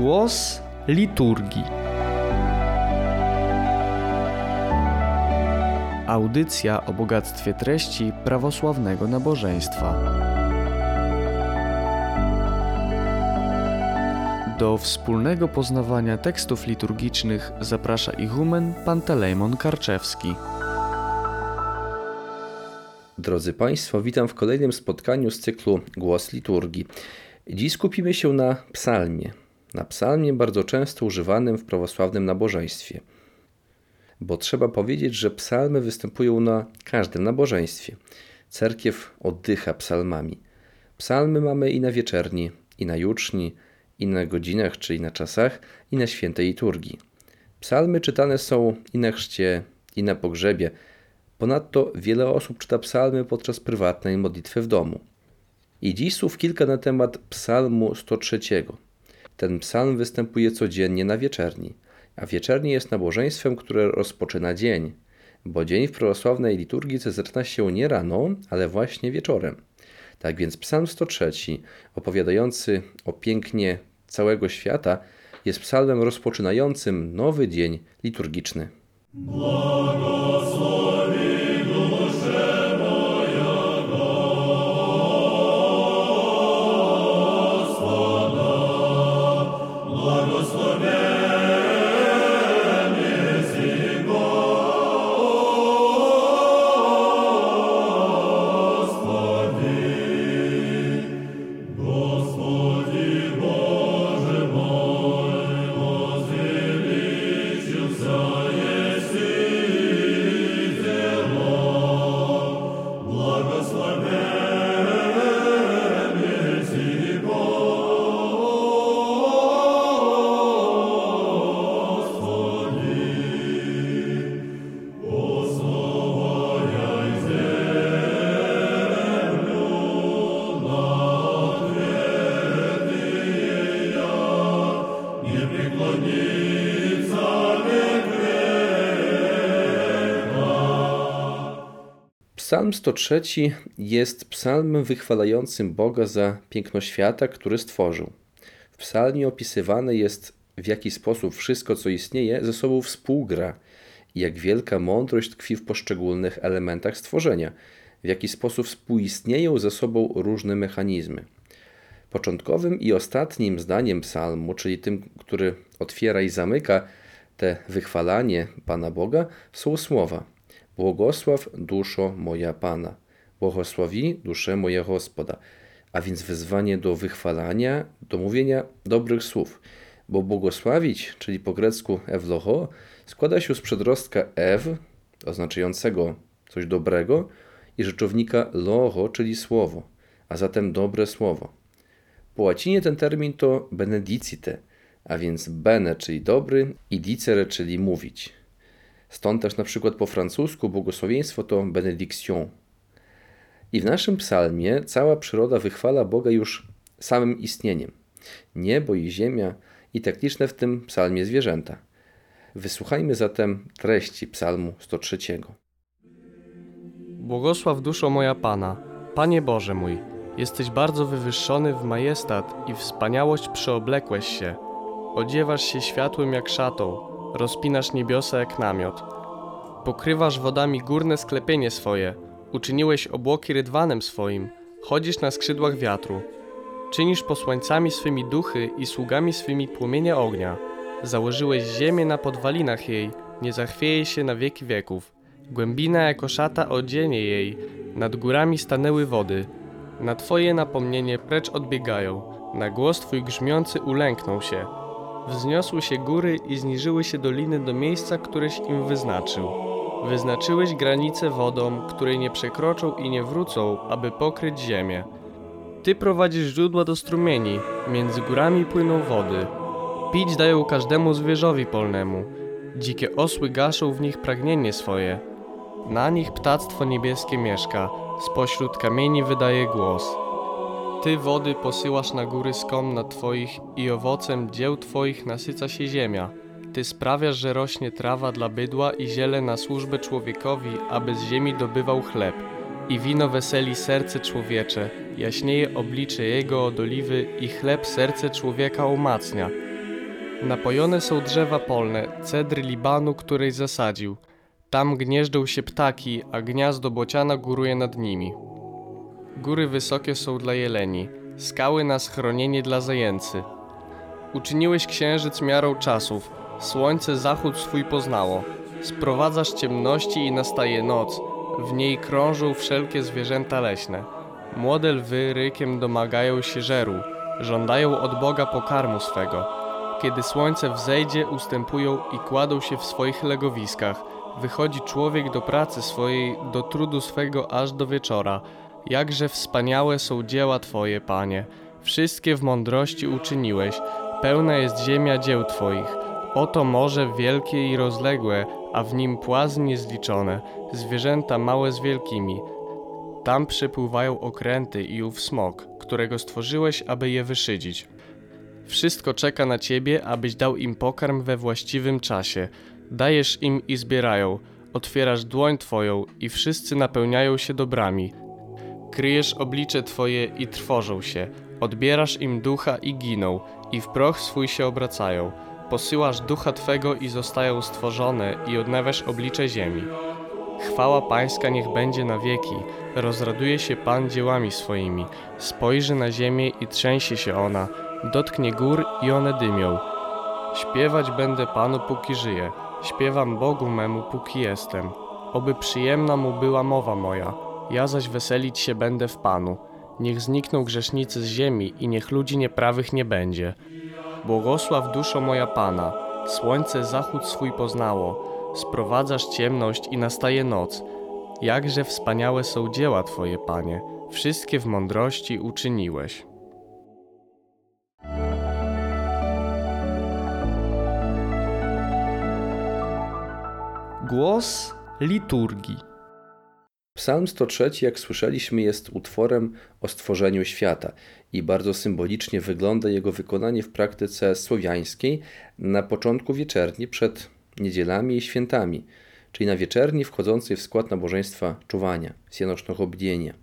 Głos liturgii. Audycja o bogactwie treści prawosławnego nabożeństwa. Do wspólnego poznawania tekstów liturgicznych zaprasza ichumen Pantelejmon Karczewski. Drodzy Państwo, witam w kolejnym spotkaniu z cyklu Głos Liturgii. Dziś skupimy się na psalmie. Na psalmie bardzo często używanym w prawosławnym nabożeństwie. Bo trzeba powiedzieć, że psalmy występują na każdym nabożeństwie. Cerkiew oddycha psalmami. Psalmy mamy i na wieczerni, i na juczni, i na godzinach, czyli na czasach, i na świętej liturgii. Psalmy czytane są i na chrzcie, i na pogrzebie. Ponadto wiele osób czyta psalmy podczas prywatnej modlitwy w domu. I dziś słów kilka na temat psalmu 103. Ten psalm występuje codziennie na wieczerni, a wieczernie jest nabożeństwem, które rozpoczyna dzień, bo dzień w prawosławnej liturgii zaczyna się nie rano, ale właśnie wieczorem. Tak więc psalm 103, opowiadający o pięknie całego świata, jest psalmem rozpoczynającym nowy dzień liturgiczny. Psalm 103 jest psalmem wychwalającym Boga za piękno świata, który stworzył. W psalmie opisywane jest, w jaki sposób wszystko, co istnieje, ze sobą współgra i jak wielka mądrość tkwi w poszczególnych elementach stworzenia, w jaki sposób współistnieją ze sobą różne mechanizmy. Początkowym i ostatnim zdaniem psalmu, czyli tym, który otwiera i zamyka te wychwalanie Pana Boga, są słowa – Błogosław duszo moja Pana, błogosławi duszę moja Gospoda. A więc wezwanie do wychwalania, do mówienia dobrych słów. Bo błogosławić, czyli po grecku ewloho, składa się z przedrostka ew, oznaczającego coś dobrego, i rzeczownika loho, czyli słowo, a zatem dobre słowo. Po łacinie ten termin to benedicite, a więc bene, czyli dobry, i dicere, czyli mówić. Stąd też na przykład po francusku błogosławieństwo to benediction. I w naszym psalmie cała przyroda wychwala Boga już samym istnieniem. Niebo i ziemia i tak liczne w tym psalmie zwierzęta. Wysłuchajmy zatem treści psalmu 103. Błogosław duszo moja Pana, Panie Boże mój, jesteś bardzo wywyższony w majestat i wspaniałość przyoblekłeś się. Odziewasz się światłem jak szatą, rozpinasz niebiosa jak namiot. Pokrywasz wodami górne sklepienie swoje, uczyniłeś obłoki rydwanem swoim, chodzisz na skrzydłach wiatru. Czynisz posłańcami swymi duchy i sługami swymi płomienie ognia. Założyłeś ziemię na podwalinach jej, nie zachwieje się na wieki wieków. Głębina jako szata odzienie jej, nad górami stanęły wody. Na Twoje napomnienie precz odbiegają, na głos Twój grzmiący ulękną się. Wzniosły się góry i zniżyły się doliny do miejsca, któreś im wyznaczył. Wyznaczyłeś granice wodą, której nie przekroczą i nie wrócą, aby pokryć ziemię. Ty prowadzisz źródła do strumieni, między górami płyną wody. Pić dają każdemu zwierzowi polnemu. Dzikie osły gaszą w nich pragnienie swoje. Na nich ptactwo niebieskie mieszka, spośród kamieni wydaje głos. Ty wody posyłasz na góry z komnat Twoich i owocem dzieł Twoich nasyca się ziemia. Ty sprawiasz, że rośnie trawa dla bydła i ziele na służbę człowiekowi, aby z ziemi dobywał chleb. I wino weseli serce człowiecze, jaśnieje oblicze jego od oliwy i chleb serce człowieka umacnia. Napojone są drzewa polne, cedry Libanu, której zasadził. Tam gnieżdżą się ptaki, a gniazdo bociana góruje nad nimi. Góry wysokie są dla jeleni, skały na schronienie dla zajęcy. Uczyniłeś księżyc miarą czasów, słońce zachód swój poznało. Sprowadzasz ciemności i nastaje noc, w niej krążą wszelkie zwierzęta leśne. Młode lwy rykiem domagają się żeru, żądają od Boga pokarmu swego. Kiedy słońce wzejdzie, ustępują i kładą się w swoich legowiskach. Wychodzi człowiek do pracy swojej, do trudu swego aż do wieczora. Jakże wspaniałe są dzieła Twoje, Panie. Wszystkie w mądrości uczyniłeś. Pełna jest ziemia dzieł Twoich. Oto morze wielkie i rozległe, a w nim płazy niezliczone, zwierzęta małe z wielkimi. Tam przepływają okręty i ów smok, którego stworzyłeś, aby je wyszydzić. Wszystko czeka na ciebie, abyś dał im pokarm we właściwym czasie. Dajesz im i zbierają. Otwierasz dłoń twoją i wszyscy napełniają się dobrami. Kryjesz oblicze twoje i trwożą się. Odbierasz im ducha i giną, i w proch swój się obracają. Posyłasz ducha twego i zostają stworzone, i odnawiasz oblicze ziemi. Chwała Pańska niech będzie na wieki. Rozraduje się Pan dziełami swoimi. Spojrzy na ziemię i trzęsie się ona. Dotknie gór i one dymią. Śpiewać będę Panu póki żyję. Śpiewam Bogu memu póki jestem. Oby przyjemna mu była mowa moja. Ja zaś weselić się będę w Panu. Niech znikną grzesznicy z ziemi i niech ludzi nieprawych nie będzie. Błogosław duszo moja Pana. Słońce zachód swój poznało. Sprowadzasz ciemność i nastaje noc. Jakże wspaniałe są dzieła Twoje, Panie, wszystkie w mądrości uczyniłeś. Głos liturgii. Psalm 103, jak słyszeliśmy, jest utworem o stworzeniu świata i bardzo symbolicznie wygląda jego wykonanie w praktyce słowiańskiej na początku wieczerni przed niedzielami i świętami, czyli na wieczerni wchodzącej w skład nabożeństwa czuwania, sienocznego obdienia.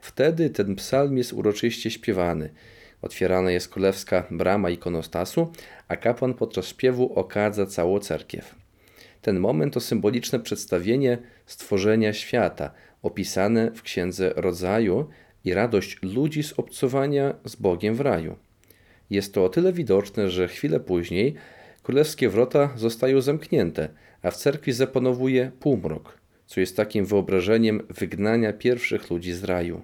Wtedy ten psalm jest uroczyście śpiewany. Otwierana jest królewska brama ikonostasu, a kapłan podczas śpiewu okadza całą cerkiew. Ten moment to symboliczne przedstawienie stworzenia świata, opisane w Księdze Rodzaju i radość ludzi z obcowania z Bogiem w raju. Jest to o tyle widoczne, że chwilę później królewskie wrota zostają zamknięte, a w cerkwi zapanowuje półmrok, co jest takim wyobrażeniem wygnania pierwszych ludzi z raju.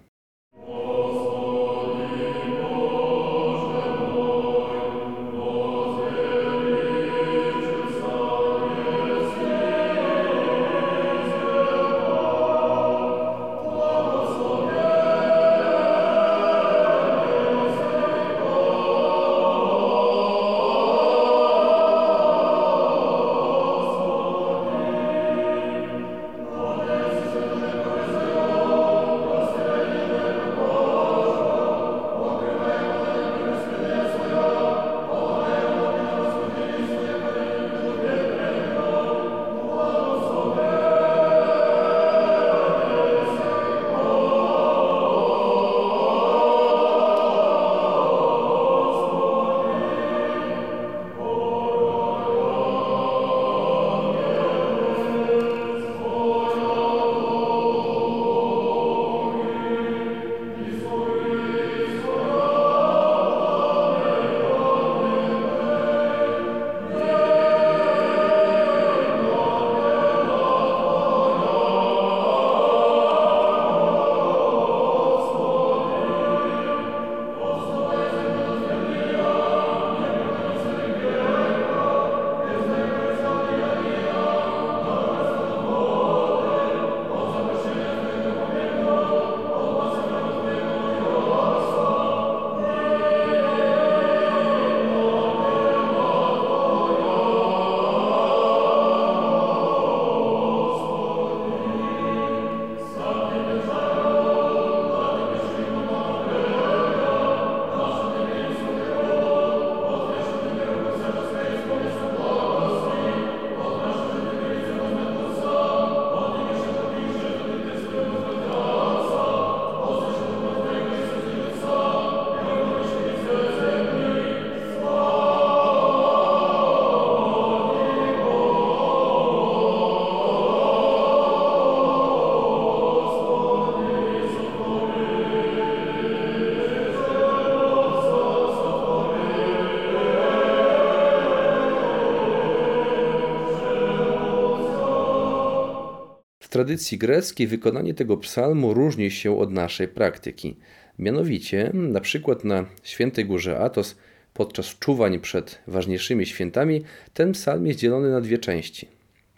Tradycji greckiej wykonanie tego psalmu różni się od naszej praktyki. Mianowicie, na przykład na świętej górze Atos podczas czuwań przed ważniejszymi świętami, ten psalm jest dzielony na dwie części.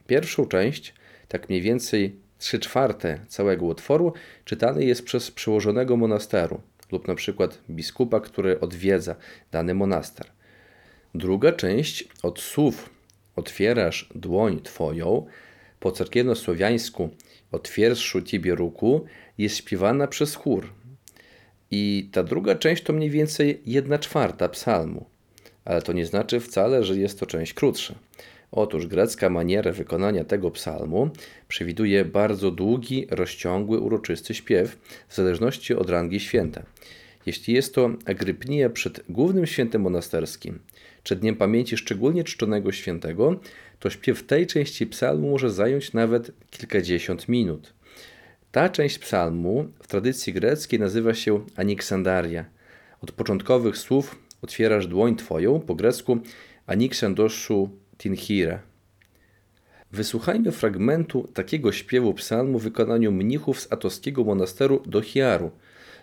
Pierwszą część, tak mniej więcej 3 czwarte całego utworu, czytany jest przez przełożonego monasteru lub na przykład biskupa, który odwiedza dany monaster. Druga część od słów otwierasz dłoń Twoją, po cerkiewno-słowiańsku otwierszu Ciebie ruku, jest śpiewana przez chór. I ta druga część to mniej więcej jedna czwarta psalmu. Ale to nie znaczy wcale, że jest to część krótsza. Otóż grecka maniera wykonania tego psalmu przewiduje bardzo długi, rozciągły, uroczysty śpiew w zależności od rangi święta. Jeśli jest to Agrypnia przed głównym świętem monasterskim, czy dniem pamięci szczególnie czczonego świętego, to śpiew tej części psalmu może zająć nawet kilkadziesiąt minut. Ta część psalmu w tradycji greckiej nazywa się aniksandaria. Od początkowych słów otwierasz dłoń twoją, po grecku aniksandoszu tinhira. Wysłuchajmy fragmentu takiego śpiewu psalmu w wykonaniu mnichów z atoskiego monasteru Dohiaru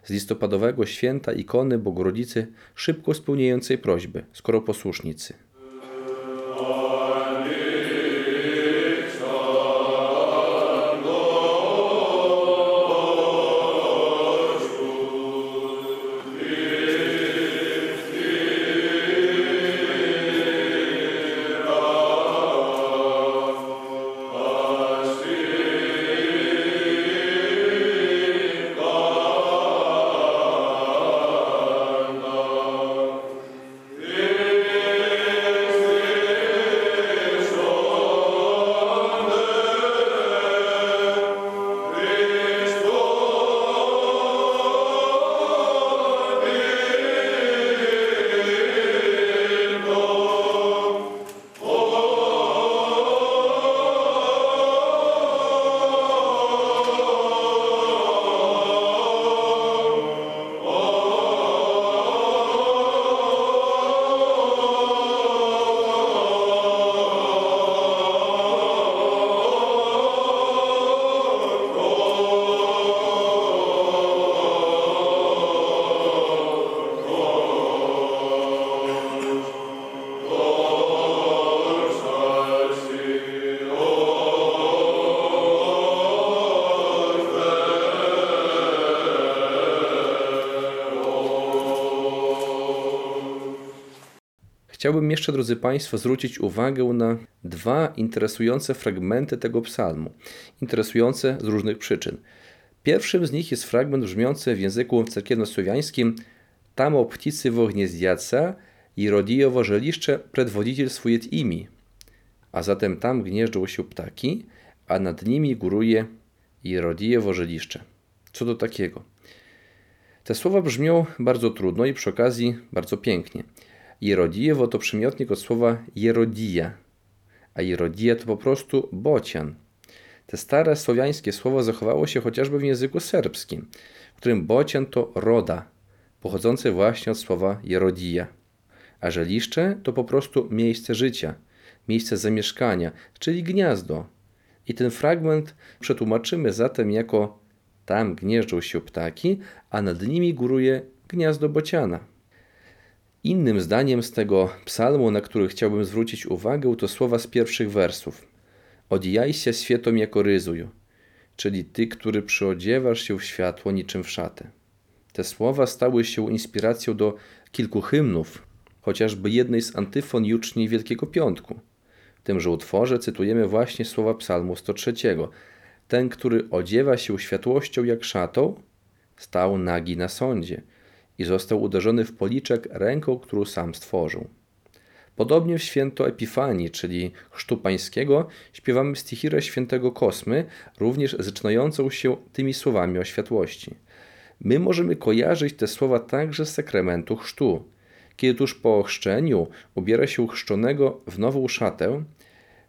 z listopadowego święta ikony Bogorodzicy szybko spełniającej prośby, skoro posłusznicy. Chciałbym jeszcze, drodzy Państwo, zwrócić uwagę na dwa interesujące fragmenty tego psalmu, interesujące z różnych przyczyn. Pierwszym z nich jest fragment brzmiący w języku cerkiewno-słowiańskim Tam o pticy w gnieździaca i rodijowo żeliszcze predwodziciel swój imi. A zatem tam gnieżdżą się ptaki, a nad nimi góruje i rodijowo żeliszcze. Co do takiego? Te słowa brzmią bardzo trudno i przy okazji bardzo pięknie. Jerodijewo to przymiotnik od słowa jerodija, a jerodija to po prostu bocian. Te stare słowiańskie słowo zachowało się chociażby w języku serbskim, w którym bocian to roda, pochodzące właśnie od słowa jerodija, a żeliszcze to po prostu miejsce życia, miejsce zamieszkania, czyli gniazdo. I ten fragment przetłumaczymy zatem jako tam gnieżdżą się ptaki, a nad nimi góruje gniazdo bociana. Innym zdaniem z tego psalmu, na który chciałbym zwrócić uwagę, to słowa z pierwszych wersów. Odijaj się świetom jako ryzuju, czyli ty, który przyodziewasz się w światło niczym w szatę. Te słowa stały się inspiracją do kilku hymnów, chociażby jednej z antyfon juczni Wielkiego Piątku. W tymże utworze cytujemy właśnie słowa psalmu 103. Ten, który odziewa się światłością jak szatą, stał nagi na sądzie – i został uderzony w policzek ręką, którą sam stworzył. Podobnie w święto Epifanii, czyli Chrztu Pańskiego, śpiewamy stichirę świętego Kosmy, również zaczynającą się tymi słowami o światłości. My możemy kojarzyć te słowa także z sakramentu chrztu. Kiedy tuż po ochrzczeniu ubiera się chrzczonego w nową szatę,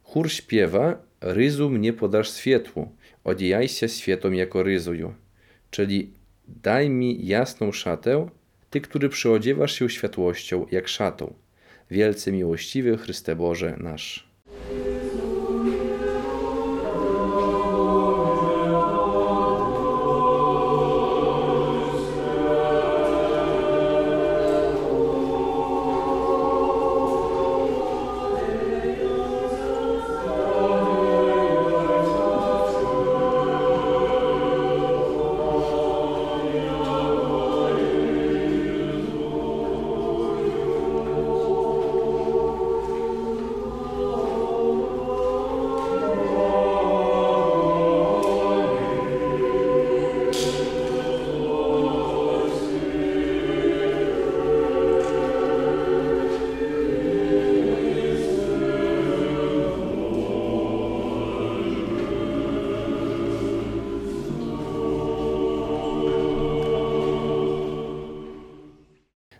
chór śpiewa Ryzu mnie podasz światłu, odziejaj się świetą jako ryzuju, czyli daj mi jasną szatę, ty, który przyodziewasz się światłością jak szatą. Wielce miłościwy Chryste Boże nasz.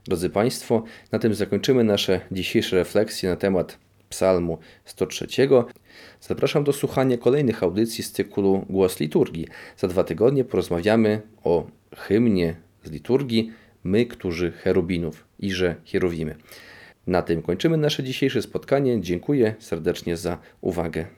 Drodzy Państwo, na tym zakończymy nasze dzisiejsze refleksje na temat Psalmu 103. Zapraszam do słuchania kolejnych audycji z cyklu Głos Liturgii. Za dwa tygodnie porozmawiamy o hymnie z liturgii My, którzy cherubinów, iże hierowimy. Na tym kończymy nasze dzisiejsze spotkanie. Dziękuję serdecznie za uwagę.